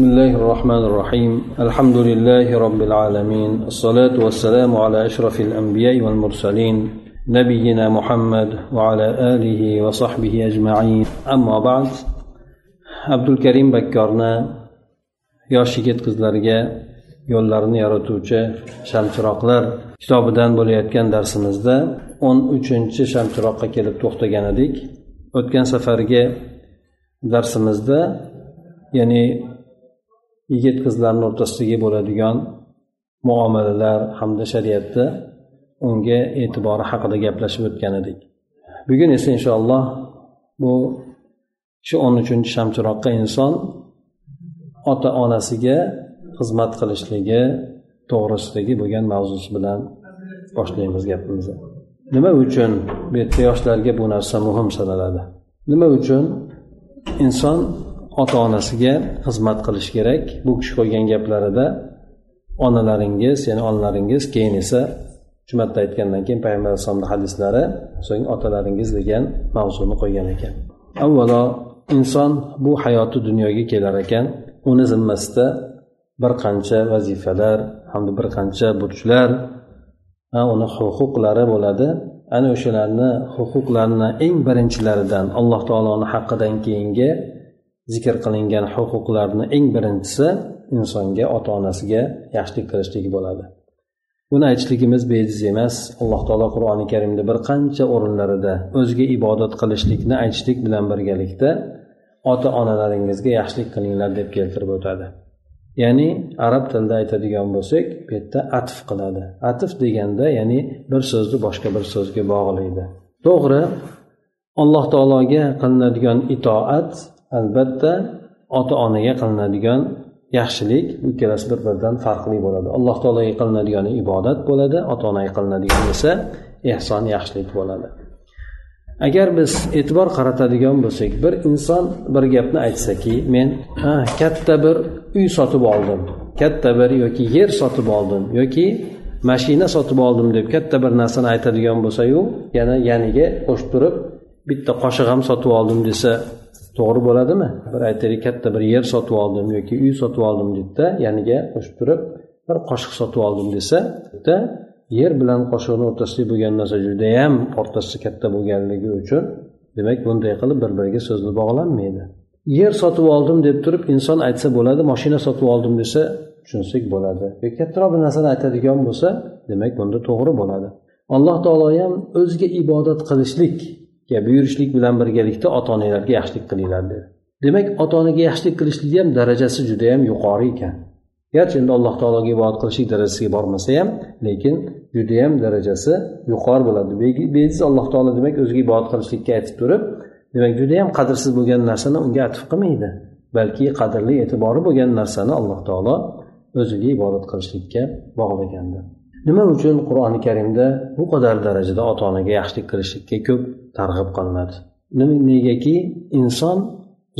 بسم الله الرحمن الرحيم الحمد لله رب العالمين الصلاة والسلام على أشرف الأنبياء والمرسلين نبينا محمد وعلى آله وصحبه أجمعين أما بعد عبد الكريم بكرنا yosh yigit qizlarga yo'llarini yaratuvchi shamchiroqlar kitobidan bo'layotgan darsimizda o'n uchinchi shamchiroqqa kelib to'xtagan edik o'tgan safargi darsimizda ya'ni yigit qizlarni o'rtasidagi bo'ladigan muomalalar hamda shariatda unga e'tibori haqida gaplashib o'tgan edik. Bugun esa inshaalloh bu shu o'n uchinchi shamchiroqqa inson ota onasiga xizmat qilishligi to'g'risidagi bo'lgan mavzusi bilan boshlaymiz gapimizni. Nima uchun bu yerda yoshlarga bu narsa muhim sanaladi? Nima uchun inson ota onasiga xizmat qilish kerak. Bu kishi qo'ygan gaplarida onalaringiz ya'ni onalaringiz keyin esa uch marta aytgandan keyin payg'ambar alayhissalomni hadislari so'ng otalaringiz degan mavzuni qo'ygan ekan. Avvalo inson bu hayoti dunyoga kelar ekan. Uni zimmasida bir qancha vazifalar hamda bir qancha burchlar uni huquqlari bo'ladi. Ana o'shalarni huquqlarini eng birinchilaridan alloh taoloni haqqidan keyingi zikr qilingan huquqlarni eng birinchisi insonga ota onasiga yaxshilik qilishlik bo'ladi. Buni aytishligimiz bejiz emas. Alloh taolo qur'oni karimda bir qancha o'rinlarida o'ziga ibodat qilishlikni aytishlik bilan birgalikda ota onalaringizga yaxshilik qilinglar deb keltirib o'tadi. Ya'ni arab tilida aytadigan bo'lsak bu yerda atf qiladi. Atf deganda ya'ni bir so'zni boshqa bir so'zga bog'laydi. To'g'ri alloh taologa qilinadigan itoat albatta ota onaga qilinadigan yaxshilik ikkalasi bir biridan farqli bo'ladi. Alloh taologa qilinadigan ibodat bo'ladi ota onaga qilinadigan esa ehson yaxshilik bo'ladi. Agar biz e'tibor qaratadigan bo'lsak bir inson bir gapni aytsaki men ha katta bir uy sotib oldim katta bir yoki yer sotib oldim yoki mashina sotib oldim deb katta bir narsani aytadigan bo'lsayu yana yaniga qo'shib turib bitta qoshiq ham sotib oldim desa to'g'ri bo'ladimi? Bir aytaylik katta bir yer sotib oldim yoki uy sotib oldim deydida yaniga qo'shib turib bir qoshiq sotib oldim desa bitta yer bilan qoshiqni o'rtasida bo'lgan narsa judayam o'rtasi katta bo'lganligi uchun demak bunday qilib bir biriga so'zni bog'lanmaydi. Yer sotib oldim deb turib inson aytsa bo'ladi moshina sotib oldim desa tushunsak bo'ladi. Yoki kattaroq bir narsani aytadigan bo'lsa demak bunda to'g'ri bo'ladi. Alloh taolo ham o'ziga ibodat qilishlik buyurishlik bilan birgalikda ota onalarga yaxshilik qilinglar dedi. Demak ota onaga yaxshilik qilishlikni ham darajasi judayam yuqori ekan. Garchi endi alloh taologa ibodat qilishlik darajasiga bormasa ham lekin judayam darajasi yuqori bo'ladi. Bejiz alloh taolo demak o'ziga ibodat qilishlikka aytib turib demak judayam qadrsiz bo'lgan narsani unga atf qilmaydi balki qadrli e'tibori bo'lgan narsani alloh taolo o'ziga ibodat qilishlikka bog'lagandir. Nima uchun qur'oni karimda bu qadar darajada ota onaga yaxshilik qilishlikka ko'p targ'ib qilinadi? Negaki inson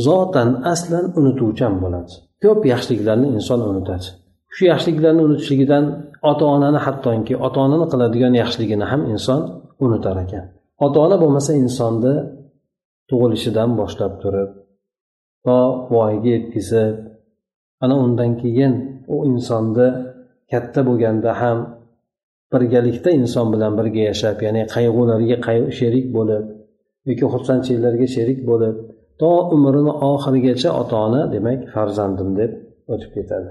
zotan aslan unutuvchan bo'ladi. Ko'p yaxshiliklarni inson unutadi. Shu yaxshiliklarni unutishligidan ota onani hattoki ota onani qiladigan yaxshiligini ham inson unutar ekan. Ota ona bo'lmasa insonni tug'ilishidan boshlab turib to voyaga yetkazib ana undan keyin u insonni katta bo'lganda ham birgalikda inson bilan birga yashab ya'ni qayg'ularga sherik bo'lib yoki xursandchiliklarga sherik bo'lib to umrini oxirigacha ota ona demak farzandim deb o'tib ketadi.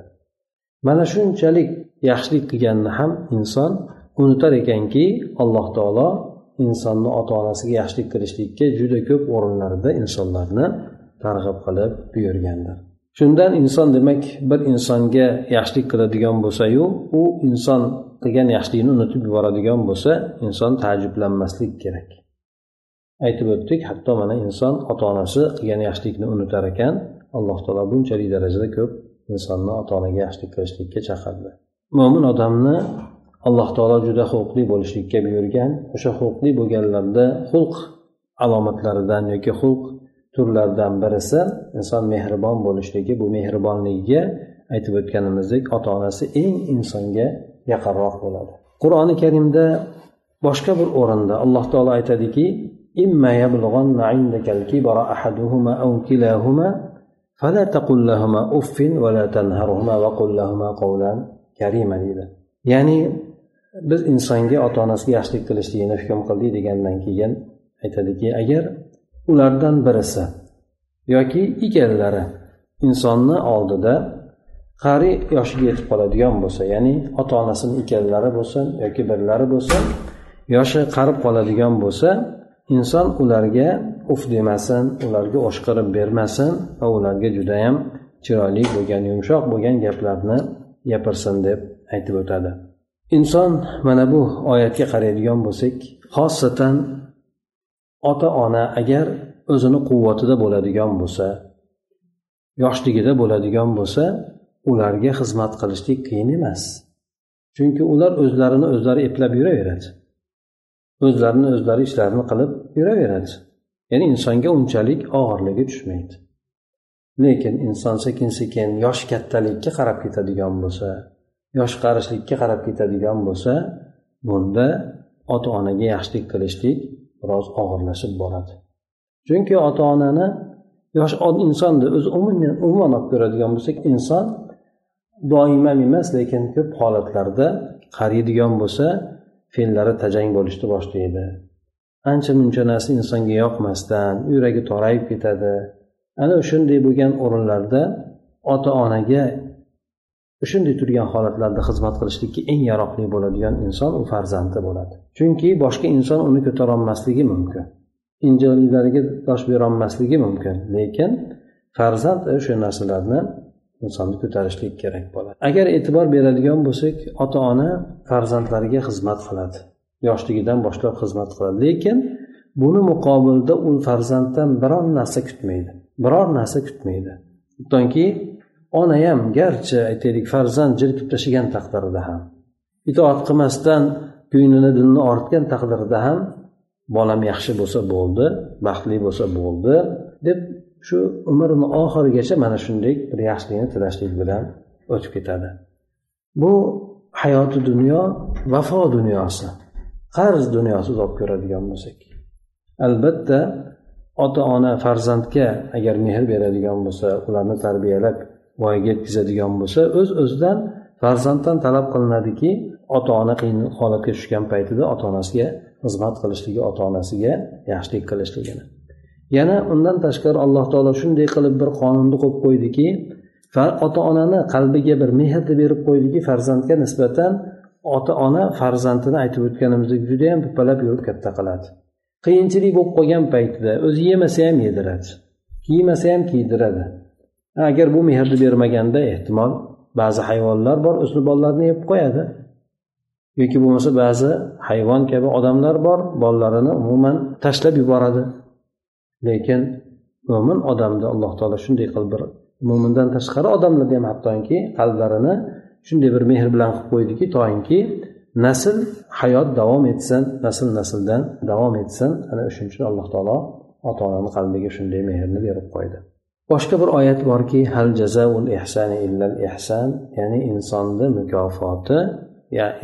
Mana shunchalik yaxshilik qilganini ham inson unutar ekanki alloh taolo insonni ota onasiga yaxshilik qilishlikka juda ko'p o'rinlarda insonlarni targ'ib qilib buyurgandir. Shundan inson demak bir insonga yaxshilik qiladigan bo'lsayu u inson qilgan yaxshiligini unutib yuboradigan bo'lsa inson taajjublanmaslik kerak. Aytib o'tdik hatto mana inson ota onasi qilgan yaxshilikni unutar ekan alloh taolo bunchalik darajada ko'p insonni ota onaga yaxshilik qilishlikka chaqirdi. Mo'min odamni alloh taolo juda huquqli bo'lishlikka buyurgan o'sha huquqli bo'lganlarda xulq alomatlaridan yoki xulq turlaridan birisi inson mehribon bo'lishligi. Bu mehribonligiga aytib o'tganimizdek ota onasi eng insonga yaqinroq bo'ladi qur'oni karimda boshqa bir o'rinda alloh taolo aytadiki إما يبلغن عندك الكبر أحدهما أو كلاهما فلا تقل لهما أف ولا تنهرهما وقل لهما قولا كريما deydi ya'ni biz insonga ota onasiga yaxshilik qilishligini hukm qildik degandan keyin aytadiki agar ulardan birisi yoki ikkalalari insonni oldida qari yoshiga yetib qoladigan bo'lsa ya'ni ota onasini ikkalalari bo'lsin yoki birlari bo'lsin yoshi qarib qoladigan bo'lsa inson ularga uf demasin ularga oshqirib bermasin va ularga judayam chiroyli bo'lgan yumshoq bo'lgan gaplarni gapirsin deb aytib o'tadi. Inson mana bu oyatga qaraydigan bo'lsak xosatan ota ona agar o'zini quvvatida bo'ladigan bo'lsa yoshligida bo'ladigan bo'lsa ularga xizmat qilishlik qiyin emas. Chunki ular o'zlarini o'zlari eplab yuraveradi. O'zlarini o'zlari ishlarini qilib yuraveradi. Ya'ni insonga unchalik og'irligi tushmaydi. Lekin inson sekin sekin yosh kattalikka qarab ketadigan bo'lsa yosh qarishlikka qarab ketadigan bo'lsa bunda ota onaga yaxshilik qilishlik biroz og'irlashib boradi. Chunki ota onani yosh insonni o'zi umuman umuman olib ko'radigan bo'lsak inson doimam emas lekin ko'p holatlarda qariydigan bo'lsa fe'llari tajang bo'lishni boshlaydi. Ancha muncha narsa insonga yoqmasdan yuragi torayib ketadi. Ana shunday bo'lgan o'rinlarda ota onaga shunday turgan holatlarda xizmat qilishlikka eng yaroqli bo'ladigan inson u farzandi bo'ladi. Chunki boshqa inson uni ko'tarolmasligi mumkin. Injiliklariga dosh berolmasligi mumkin. Lekin farzand o'sha narsalarni insonni ko'tarishlik kerak bo'ladi. Agar e'tibor beradigan bo'lsak ota ona farzandlariga xizmat qiladi. Yoshligidan boshlab xizmat qiladi. Lekin buni muqobilda u farzanddan biror narsa kutmaydi. Biror narsa kutmaydi. Hattoki ona ham garchi aytaylik farzand jirkib tashlagan taqdirida ham itoat qilmasdan ko'nglini dilini ortgan taqdirda ham bolam yaxshi bo'lsa bo'ldi baxtli bo'lsa bo'ldi deb shu umrini oxirigacha mana shunday bir yaxshilikni tilashlik bilan o'tib ketadi. Bu hayoti dunyo vafo dunyosi qarz dunyosi olib ko'radigan bo'lsak. Albatta ota ona farzandga agar mehr beradigan bo'lsa ularni tarbiyalab voyaga yetkazadigan bo'lsa o'z öz o'zidan farzanddan talab qilinadiki ota ona qiyin holatga tushgan paytida ota onasiga xizmat qilishligi ota onasiga yaxshilik qilishligini. Yana undan tashqari alloh taolo shunday qilib bir qonunni qo'yib qo'ydiki ota onani qalbiga bir mehrni berib qo'ydiki farzandga nisbatan ota ona farzandini aytib o'tganimizdek judayam to'palab yurib katta qiladi. Qiyinchilik bo'lib qolgan paytida o'zi yemasa ham yediradi kiymasa ham kiydiradi. Agar bu mehrni bermaganda ehtimol ba'zi hayvonlar bor o'zini bolalarini yeb qo'yadi. Yoki bo'lmasa ba'zi hayvon kabi odamlar bor bolalarini umuman tashlab yuboradi. Lekin mo'min odamni alloh taolo shunday qilib bir mo'mindan tashqari odamlarni ham hattoki qalblarini shunday bir mehr bilan qilib qo'ydiki toinki nasl hayot davom etsin nasl nasldan davom etsin. Ana shuning uchun alloh taolo ota onani qalbiga shunday mehrni berib qo'ydi. Boshqa bir oyat borki hal jazaul ihsani illal ihsan ya'ni insonni mukofoti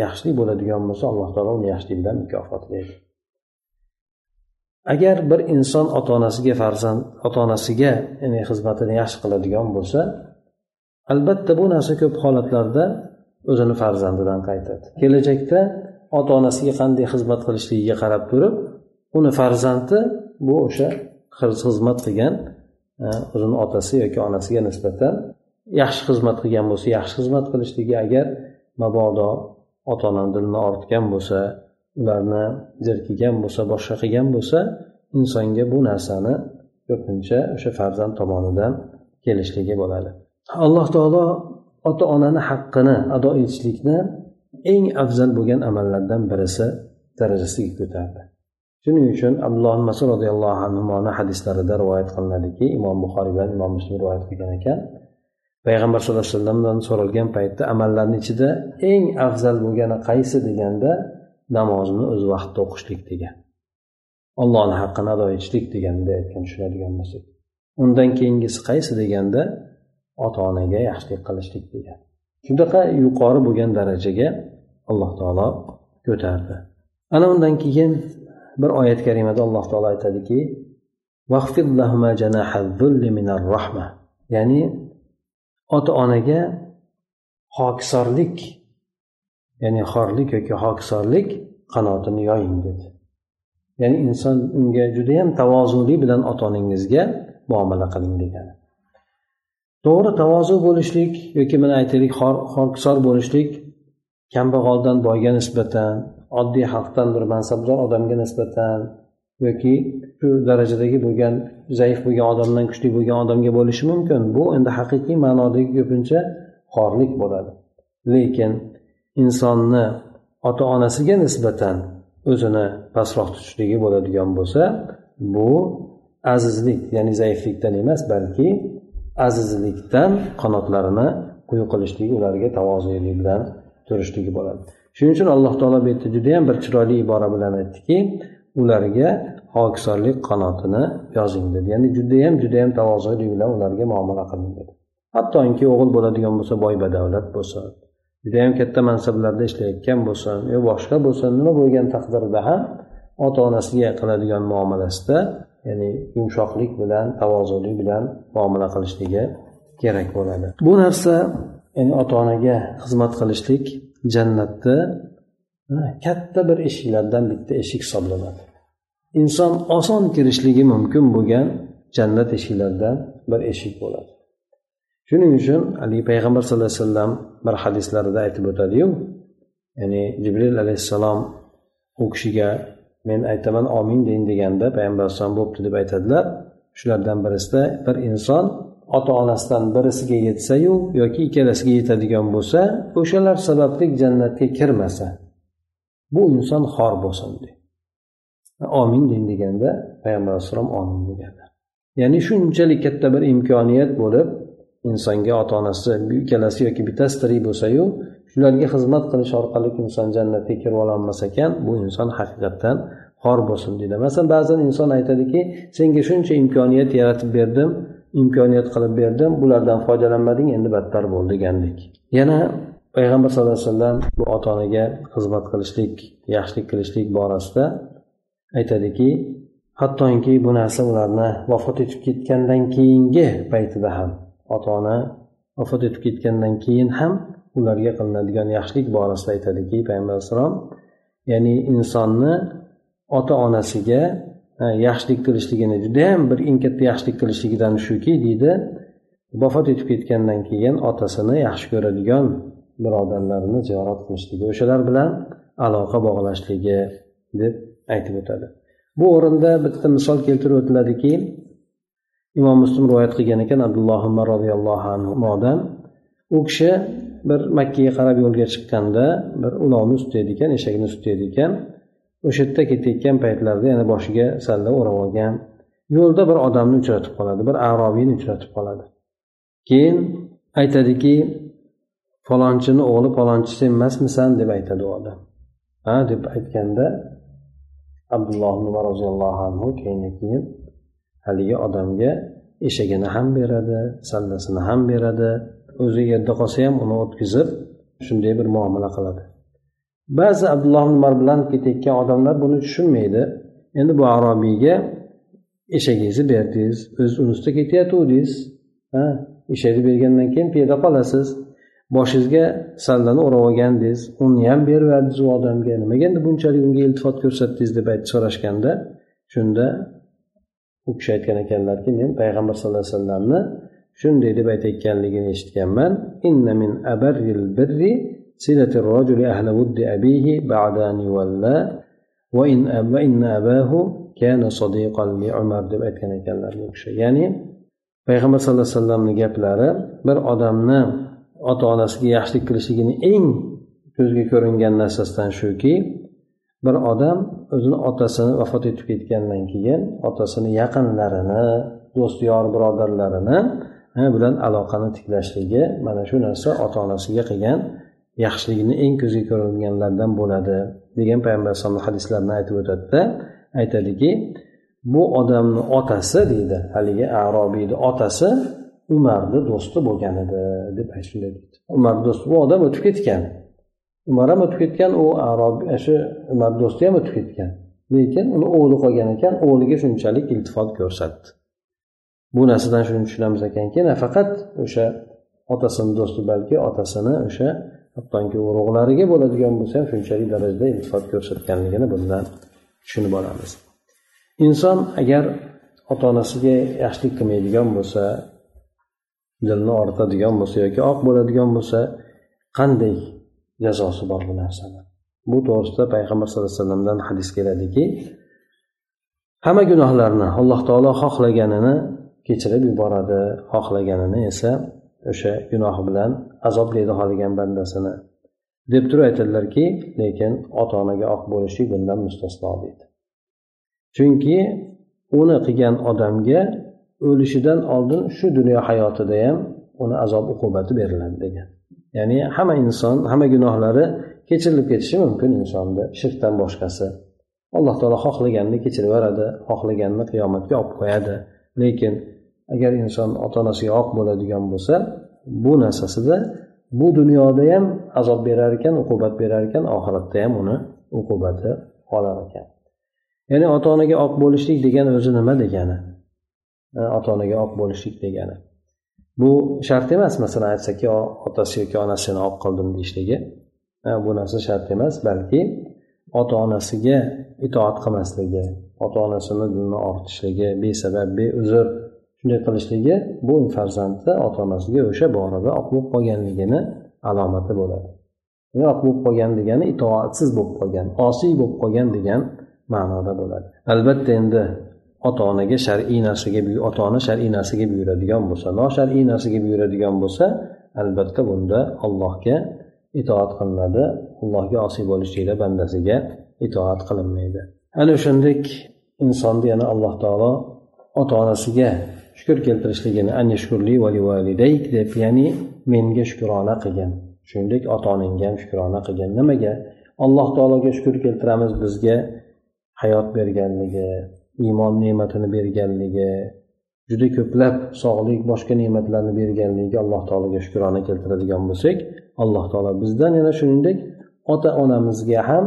yaxshilik bo'ladigan bo'lsa alloh taolo uni yaxshilik bilan mukofotlaydi agar bir inson ota onasiga farzand ota onasiga ya'ni xizmatini yaxshi qiladigan bo'lsa albatta bu narsa ko'p holatlarda o'zini farzandidan qaytadi. Kelajakda ota onasiga qanday xizmat qilishligiga qarab turib uni farzandi bu o'sha xizmat qilgan e, o'zini otasi yoki onasiga nisbatan yaxshi xizmat qilgan bo'lsa yaxshi xizmat qilishligi agar mabodo ota onani dilini ortgan bo'lsa ularni jerkigan bo'lsa boshqa qilgan bo'lsa insonga bu narsani ko'pincha o'sha farzand tomonidan kelishligi bo'ladi. Alloh taolo ota onani haqqini ado etishlikni eng afzal bo'lgan amallardan birisi darajasiga ko'tardi. Shuning uchun abdulloh masud roziyallohu anhuni hadislarida rivoyat qilinadiki imom buxoriy bilan imom muslim rivoyat qilgan ekan payg'ambar sallallohu alayhi vasallamdan so'ralgan paytda amallarni ichida eng afzal bo'lgani qaysi deganda namozni o'z vaqtida o'qishlik degan. Ollohni haqqini ado etishlik deganda aytgan tushunadigan bo'lsak. Undan keyingisi qaysi deganda ota onaga yaxshilik qilishlik degan. Shunaqa yuqori bo'lgan darajaga alloh taolo ko'tardi. Ana undan keyin bir oyat karimada alloh taolo aytadiki ya'ni ota onaga hokisorlik ya'ni xorlik yoki hokisorlik qanotini yoying dedi. Ya'ni inson unga judayam tavozuli bilan ota onangizga muomala qiling degani. To'g'ri tavozu bo'lishlik yoki mana aytaylik hokisor bo'lishlik kambag'aldan boyga nisbatan oddiy xalqdan bir mansabdor odamga nisbatan yoki shu darajadagi bo'lgan zaif bo'lgan odamdan kuchli bo'lgan odamga bo'lishi mumkin. Bu endi haqiqiy ma'nodagi ko'pincha xorlik bo'ladi. Lekin insonni ota onasiga nisbatan o'zini pastroq tutishligi bo'ladigan bo'lsa bu azizlik ya'ni zaiflikdan emas balki azizlikdan qanotlarini quyi qilishligi ularga tavozilik bilan turishligi bo'ladi. Shuning uchun alloh taolo bu yerda judayam bir chiroyli ibora bilan aytdiki ularga hokisorlik qanotini yozing dedi. Ya'ni judayam judayam tavozilik bilan ularga muomala qiling dedi. Hattoki o'g'il bo'ladigan bo'lsa boy badavlat bo'lsin judayam katta mansablarda ishlayotgan bo'lsin yo boshqa bo'lsin nima bo'lgan taqdirda ham ota onasiga qiladigan muomalasida ya'ni yumshoqlik bilan tavozulik bilan muomala qilishligi kerak bo'ladi. Bu narsa ya'ni ota onaga xizmat qilishlik jannatda katta bir eshiklardan bitta eshik hisoblanadi. Inson oson kirishligi mumkin bo'lgan jannat eshiklaridan bir eshik bo'ladi. Shuning uchun haligi payg'ambar sallallohu alayhi vasallam bir hadislarida aytib o'tadiyu ya'ni jibril alayhissalom u kishiga men aytaman omin deng deganda payg'ambar alayhisalom bo'pti deb aytadilar. Shulardan birisida bir inson ota onasidan birisiga yetsayu yoki ikkalasiga yetadigan bo'lsa o'shalar sababli jannatga kirmasa bu inson xor bo'lsin deydi omin deng deganda payg'ambar alayhissalom omin deganlar ya'ni shunchalik katta bir imkoniyat bo'lib insonga ota onasi ikkalasi yoki bittasi tirik bo'lsayu shularga xizmat qilish orqali inson jannatga kirib ololmas ekan bu inson haqiqatdan xor bo'lsin deydi. Masalan ba'zan inson aytadiki senga shuncha imkoniyat yaratib berdim imkoniyat qilib berdim bulardan foydalanmading endi battar bo'l degandek. Yana payg'ambar sallallohu alayhi vasallam bu ota onaga xizmat qilishlik yaxshilik qilishlik borasida aytadiki hattoki bu narsa ularni vafot etib ketgandan keyingi paytida ham ota ona vafot etib ketgandan keyin ham ularga qilinadigan yaxshilik borasida aytadiki payg'ambar alayhissalom ya'ni insonni ota onasiga yaxshilik qilishligini judayam bir eng katta yaxshilik qilishligidan shuki deydi vafot etib ketgandan keyin otasini yaxshi ko'radigan birodarlarini ziyorat qilishligi o'shalar bilan aloqa bog'lashligi deb aytib o'tadi. Bu o'rinda bitta misol keltirib o'tiladiki imom muslim rivoyat qilgan ekan abdulloh umar roziyallohu anhudan. U kishi bir makkaga qarab yo'lga chiqqanda bir ulovni ustida ekan eshakni ustida ekan o'sha yerda ketayotgan paytlarida yana boshiga salla o'rab olgan. Yo'lda bir odamni uchratib qoladi bir arobiyni uchratib qoladi. Keyin aytadiki falonchini o'g'li falonchi sen emasmisan? deb aytadi u odam. Ha? deb aytganda abdulloh umar roziyallohu anhu keyin keyin haligi odamga eshagini ham beradi sallasini ham beradi o'zi yerda qolsa ham uni o'tkazib shunday bir muomala qiladi. Ba'zi abdulloh umar bilan ketayotgan odamlar buni tushunmaydi. Endi bu arobiyga eshagingizni berdingiz o'z uni ustida ketayotgandingiz ha eshakni bergandan keyin piyoda qolasiz boshingizga sallani o'rab olgandingiz uni ham berib u odamga. Nimaga endi bunchalik unga iltifot ko'rsatdingiz deb aytib so'rashganda shunda u kishi aytgan ekanlarki men payg'ambar sallallohu alayhi vasallamni shunday deb aytayotganligini eshitganman. Inna min abarril birri silati rojuli ahli vuddi abihi ba'da an yuwalla va in va inna abahu kana sodiqan li umar deb aytgan ekanlar u kishi? Ya'ni payg'ambar sallallohu alayhi vasallamni gaplari bir odamni ota onasiga yaxshilik qilishligini eng ko'zga ko'ringan narsasidan shuki bir odam o'zini otasini vafot etib ketgandan keyin otasini yaqinlarini do'st yor birodarlarini bilan aloqani tiklashligi mana shu narsa ota onasiga qilgan yaxshiligini eng ko'zga ko'ringanlardan bo'ladi degan payg'ambar alayhisalomni hadislarini aytib o'tadida aytadiki bu odamni otasi deydi haligi arobiyni otasi umarni do'sti bo'lgan edi deb shunday deydi umar do'sti bu odam o'tib ketgan. Umar ham o'tib ketgan u arobiy shu umar do'sti ham o'tib ketgan lekin uni o'g'li qolgan ekan o'g'liga shunchalik iltifot ko'rsatdi. Bu narsadan shuni tushunamiz ekanki nafaqat o'sha otasini do'sti balki otasini o'sha hattoki urug'lariga bo'ladigan bo'lsa ham shunchalik darajada iltifot ko'rsatganligini bundan tushunib olamiz. Inson agar ota onasiga yaxshilik qilmaydigan bo'lsa dilni og'ritadigan bo'lsa yoki oq bo'ladigan bo'lsa qanday jazosi bor bu narsani. Bu to'g'risida payg'ambar sallallohu alayhi vasallamdan hadis keladiki hamma gunohlarni alloh taolo xohlaganini kechirib yuboradi. Xohlaganini esa o'sha gunohi bilan azoblaydi xohlagan bandasini deb turib aytadilarki lekin ota onaga oq bo'lishlik bundan mustasno deydi. Chunki uni qilgan odamga o'lishidan oldin shu dunyo hayotida ham uni azob uqubati beriladi degan. Ya'ni hamma inson hamma gunohlari kechirilib ketishi mumkin insonni shirkdan boshqasi. Alloh taolo xohlaganini kechirib yuboradi xohlaganini qiyomatga olib qo'yadi. Lekin agar inson ota onasiga oq bo'ladigan bo'lsa bu narsasida bu dunyoda ham azob berar ekan uqubat berar ekan oxiratda ham uni uqubati qolar ekan. Ya'ni ota onaga oq bo'lishlik degani o'zi nima degani? Ota onaga oq bo'lishlik degani. Bu shart emas masalan aytsaki otasi yoki onasini oq qildim deyishligi. Bu narsa shart emas balki ota onasiga itoat qilmasligi ota onasini dinini ortishligi besabab beuzr shunday qilishligi bu farzandni ota onasiga o'sha borada oq bo'lib qolganligini alomati bo'ladi. Oq bo'lib qolgan degani itoatsiz bo'lib qolgan osiy bo'lib qolgan degan ma'noda bo'ladi. Albatta endi ota onaga shar'iy narsaga ota ona shar'iy narsaga buyuradigan bo'lsa noshar'iy narsaga buyuradigan bo'lsa albatta bunda allohga itoat qilinadi. Allohga osiy bo'lishlikda bandasiga itoat qilinmaydi. Ana o'shandek insonni yana alloh taolo ota onasiga shukur keltirishligini deb ya'ni menga shukrona qilgin. Shuningdek ota onangga ham shukrona qilgin. Nimaga? Alloh taologa shukur keltiramiz bizga hayot berganligi iymon ne'matini berganligi juda ko'plab sog'lik boshqa ne'matlarni berganligiga alloh taologa shukrona keltiradigan bo'lsak alloh taolo bizdan yana shuningdek ota onamizga ham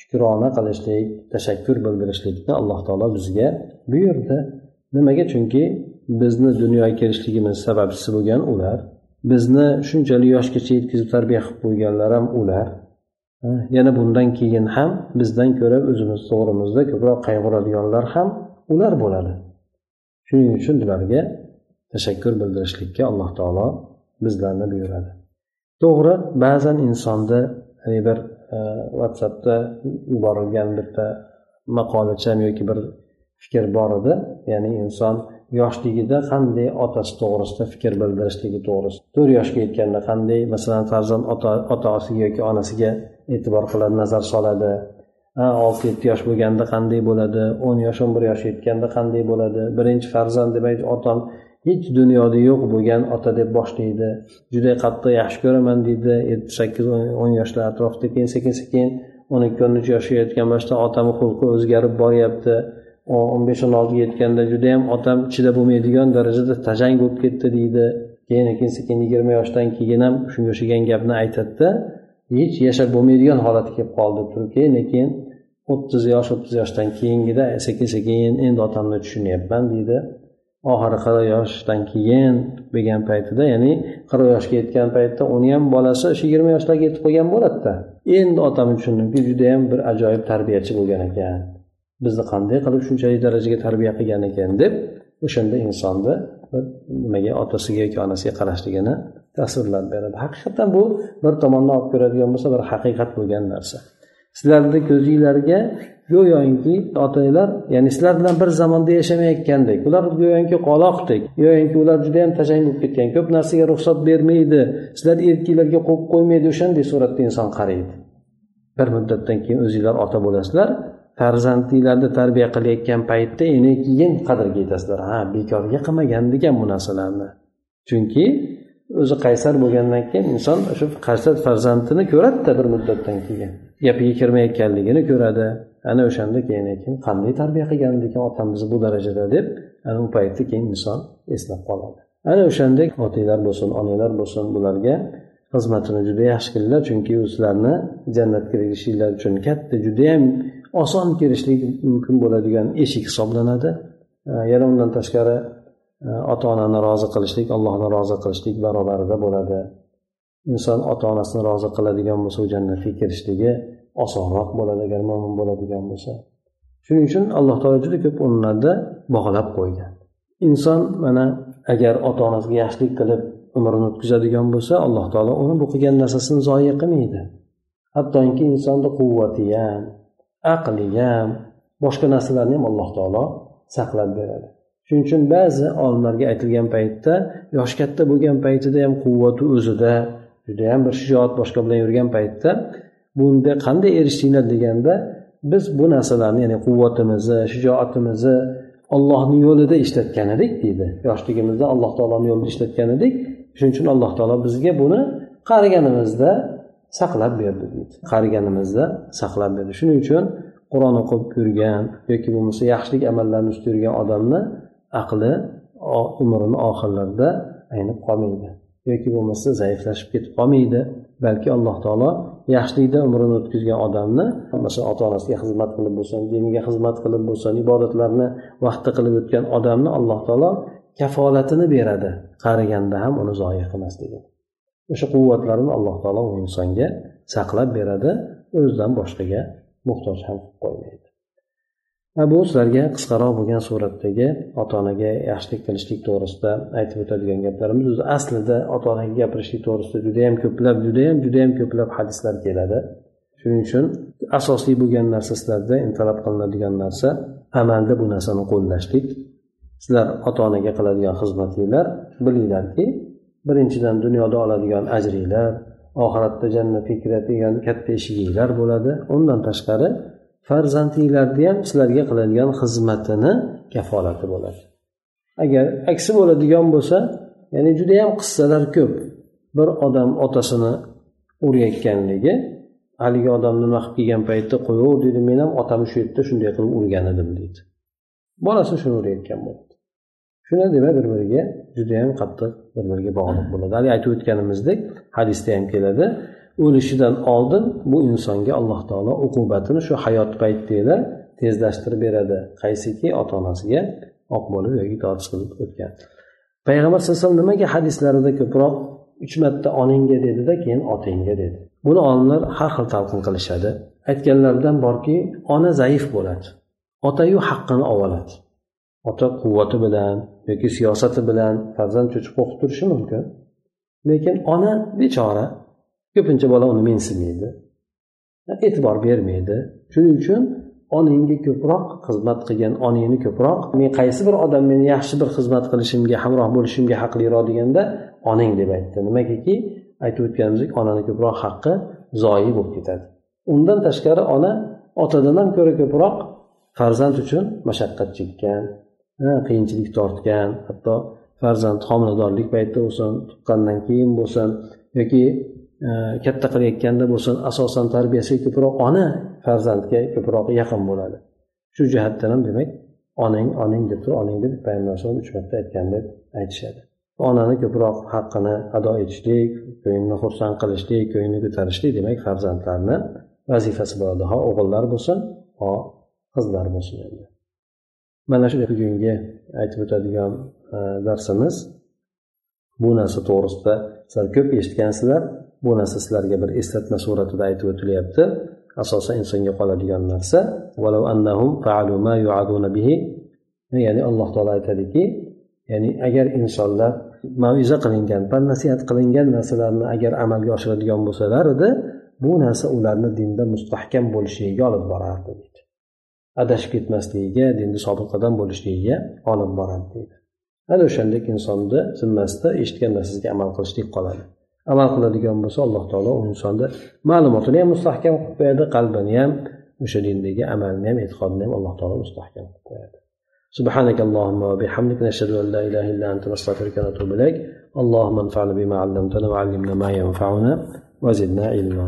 shukrona qilishlik tashakkur bildirishlikni alloh taolo bizga buyurdi. Nimaga? Chunki bizni dunyoga kelishligimiz sababchisi bo'lgan ular bizni shunchalik yoshgacha yetkazib tarbiya qilib qo'yganlar ham ular. Yana bundan keyin ham bizdan ko'ra o'zimiz to'g'rimizda ko'proq qayg'uradiganlar ham ular bo'ladi. Shuning uchun ularga tashakkur bildirishlikka alloh taolo bizlarni buyuradi. To'g'ri ba'zan insonda bir e, whatsappda yuborilgan bitta maqolacham yoki bir fikr bor edi. Ya'ni inson yoshligida qanday otasi to'g'risida fikr bildirishligi to'g'risida. To'rt yoshga yetganda qanday masalan farzand ota otasiga yoki onasiga e'tibor qiladi nazar soladi. Olti yetti yosh bo'lganda qanday bo'ladi? o'n yosh o'n bir yosh yetganda qanday bo'ladi? Birinchi farzand demak otam hech dunyoda yo'q bo'lgan ota deb boshlaydi. Juda qattiq yaxshi ko'raman deydi. Yetti sakkiz o'n yoshlar atrofida keyin sekin sekin o'n ikki o'n uch yoshga yetgan boshda otamni xulqi o'zgarib boryapti. O'n besh o'n oltiga yetganda judayam otam ichida bo'lmaydigan darajada tajang bo'lib ketdi deydi. Keyin keyin sekin yigirma yoshdan keyin ham shunga o'xshagan gapni aytadida. Hech yashab bo'lmaydigan holatga kelib qoldi turkiya lekin o'ttiz yosh o'ttiz yoshdan keyingida sekin sekin endi otamni tushunyapman deydi. Oxiri qirq yoshdan keyin bo'lgan paytida ya'ni qirq yoshga yetgan paytda uni ham bolasi shu yigirma yoshlarga yetib qolgan bo'ladida. Endi otamni tushundimki judayam bir ajoyib tarbiyachi bo'lgan ekan. Bizni qanday qilib shunchalik darajaga tarbiya qilgan ekan deb o'shanda insonni nimaga otasiga yoki onasiga qarashligini tasvirlab beradi. Haqiqatdan bu bir tomondan olib ko'radigan bo'lsa bir haqiqat bo'lgan narsa. Sizlarni ko'zinglarga go'yoki otanglar ya'ni sizlar bilan bir zamonda yashamayotgandek ular go'yoki qoloqdek go'yoki ular judayam tashang bo'lib ketgan ko'p narsaga ruxsat bermaydi sizlar erkaklarga qo'yib qo'ymaydi o'shanday suratda inson qaraydi. Bir muddatdan keyin o'zinglar ota bo'lasizlar farzandinglarni tarbiya qilayotgan paytda endi keyin qadrga yetasizlar. Ha bekorga qilmagan ekan bu narsalarni chunki o'zi qaysar bo'lgandan keyin inson shu qaysar farzandini ko'radida bir muddatdan keyin. Gapiga kirmayotganligini ko'radi. Ana o'shanda keyin keyin qanday tarbiya qilgan ekan otamizni bu darajada deb ana u paytda keyin inson eslab qoladi. Ana o'shanda otanglar bo'lsin onanglar bo'lsin bularga xizmatini juda yaxshi qilinglar chunki u sizlarni jannatga kirgizishinglar uchun katta judayam oson kirishlik mumkin bo'ladigan eshik hisoblanadi. E, yana undan tashqari e, ota onani rozi qilishlik allohni rozi qilishlik barobarida bo'ladi. Inson ota onasini rozi qiladigan bo'lsa u jannatga kirishligi osonroq bo'ladi agar mo'min bo'ladigan bo'lsa. Shuning uchun alloh taolo juda ko'p o'rinlarda bog'lab qo'ygan. Inson mana agar ota onasiga yaxshilik qilib umrini o'tkazadigan bo'lsa alloh taolo uni bu qilgan narsasini zoya qilmaydi. Hattoki insonni quvvati ham aqli ham boshqa narsalarni ham alloh taolo saqlab beradi. Shuning uchun ba'zi olimlarga aytilgan paytda yoshi katta bo'lgan paytida ham quvvati o'zida judayam bir shijoat boshqa bilan yurgan paytda bunda qanday erishdinglar deganda biz bu narsalarni ya'ni quvvatimizni shijoatimizni ollohni yo'lida ishlatgan edik deydi. Yoshligimizda alloh taoloni yo'lida ishlatgan edik. Shuning uchun alloh taolo bizga buni qariganimizda saqlab berdi deydi. Qariganimizda saqlab berdi. Shuning uchun qur'on o'qib yurgan yoki bo'lmasa yaxshilik amallarni ustida yurgan odamni aqli umrini oxirlarida aynib qolmaydi. Yoki bo'lmasa zaiflashib ketib qolmaydi. Balki alloh taolo yaxshilikda umrini o'tkazgan odamni masalan ota onasiga xizmat qilib bo'lsin diniga xizmat qilib bo'lsin ibodatlarni vaqtida qilib o'tgan odamni alloh taolo kafolatini beradi. Qariganda ham uni zoya qilmasligini o'sha quvvatlarni alloh taolo u insonga saqlab beradi o'zidan boshqaga muhtoj ham qilib qo'ymaydi. Bu sizlarga qisqaroq bo'lgan suratdagi ota onaga yaxshilik qilishlik to'g'risida aytib o'tadigan gaplarimiz o'zi aslida ota onaga gapirishlik to'g'risida judayam ko'plab judayam judayam ko'plab hadislar keladi. Shuning uchun asosiy bo'lgan narsa sizlarda talab qilinadigan narsa amalda bu narsani qo'llashlik. Sizlar ota onaga qiladigan xizmatinglar bilinglarki birinchidan dunyoda oladigan ajringlar oxiratda jannatga kiradigan katta eshiginglar bo'ladi. Undan tashqari farzandinglarni ham sizlarga qiladigan xizmatini kafolati bo'ladi. Agar aksi bo'ladigan bo'lsa ya'ni judayam qissalar ko'p. Bir odam otasini urayotganligi haligi odam nima qilib kelgan paytda qo'yaver deydi men ham otam shu yerda shunday qilib urgan edim deydi bolasi shuni urayotgan bo'ladi shuni demak bir biriga judayam qattiq bir biriga bog'liq bo'ladi. Haligi aytib o'tganimizdek hadisda ham keladi. O'lishidan oldin bu insonga alloh taolo uqubatini shu hayot paytida tezlashtirib beradi. Qaysiki ota onasiga oq bo'lib yoki tortish qilib o'tgan. Payg'ambar sallallohu alayhi vasallam nimaga hadislarida ko'proq uch marta onangga dedida keyin otangga dedi. Buni olimlar har xil talqin qilishadi. Aytganlaridan borki ona zaif bo'ladi. Otayu haqqini oladi ota quvvati bilan yoki siyosati bilan farzand cho'chib qo'rqib turishi mumkin. Lekin ona bechora ko'pincha bola uni mensimaydi e'tibor bermaydi. Shuning uchun onangga ko'proq xizmat qilgan onangni ko'proq men qaysi bir odam meni yaxshi bir xizmat qilishimga hamroh bo'lishimga haqliroq deganda onang deb aytdi. Nimagaki aytib o'tganimizdek onani ko'proq haqqi zoyi bo'lib ketadi. Undan tashqari ona otadan ham ko'ra ko'proq farzand uchun mashaqqat chekkan qiyinchilik tortgan. Hatto farzand homiladorlik paytida bo'lsin tuqqandan keyin bo'lsin yoki e, katta qilayotganda bo'lsin asosan tarbiyasiga ko'proq ona farzandga ko'proq yaqin bo'ladi. Shu jihatdan ham demak onang onang deb turib onang deb payg'ambar alayhisalom uch marta aytgan deb aytishadi. Onani ko'proq haqqini ado etishlik ko'ngilni xursand qilishlik ko'ngilni ko'tarishlik demak farzandlarni vazifasi bo'ladi ho o'g'illar bo'lsin ho qizlar bo'lsin endi. Mana shu bugungi aytib o'tadigan e, darsimiz bu narsa to'g'risida. Sizlar ko'p eshitgansizlar bu narsa sizlarga bir eslatma suratida aytib o'tilyapti. Asosan insonga qoladigan narsa ya'ni alloh taolo aytadiki ya'ni agar insonlar maviza qilingan pand nasihat qilingan narsalarni agar amalga oshiradigan bo'lsalar edi bu narsa ularni dinda mustahkam bo'lishligiga olib borardi deydi. adashib ketmasligiga dinda sobit qadam bo'lishligiga olib boradi deydi ana o'shandek insonni zimmasida eshitgan narsasiga amal qilishlik qoladi amal qiladigan bo'lsa alloh taolo u insonni ma'lumotini ham mustahkam qilib qo'yadi qalbini ham o'sha dindagi amalni ham e'tiqodini ham alloh taolo mustahkam qilib qo'yadi سبحانك اللهم وبحمدك نشهد ان لا اله الا انت نستغفرك ونتوب اليك اللهم انفعنا بما علمتنا وعلمنا ما ينفعنا وزدنا علما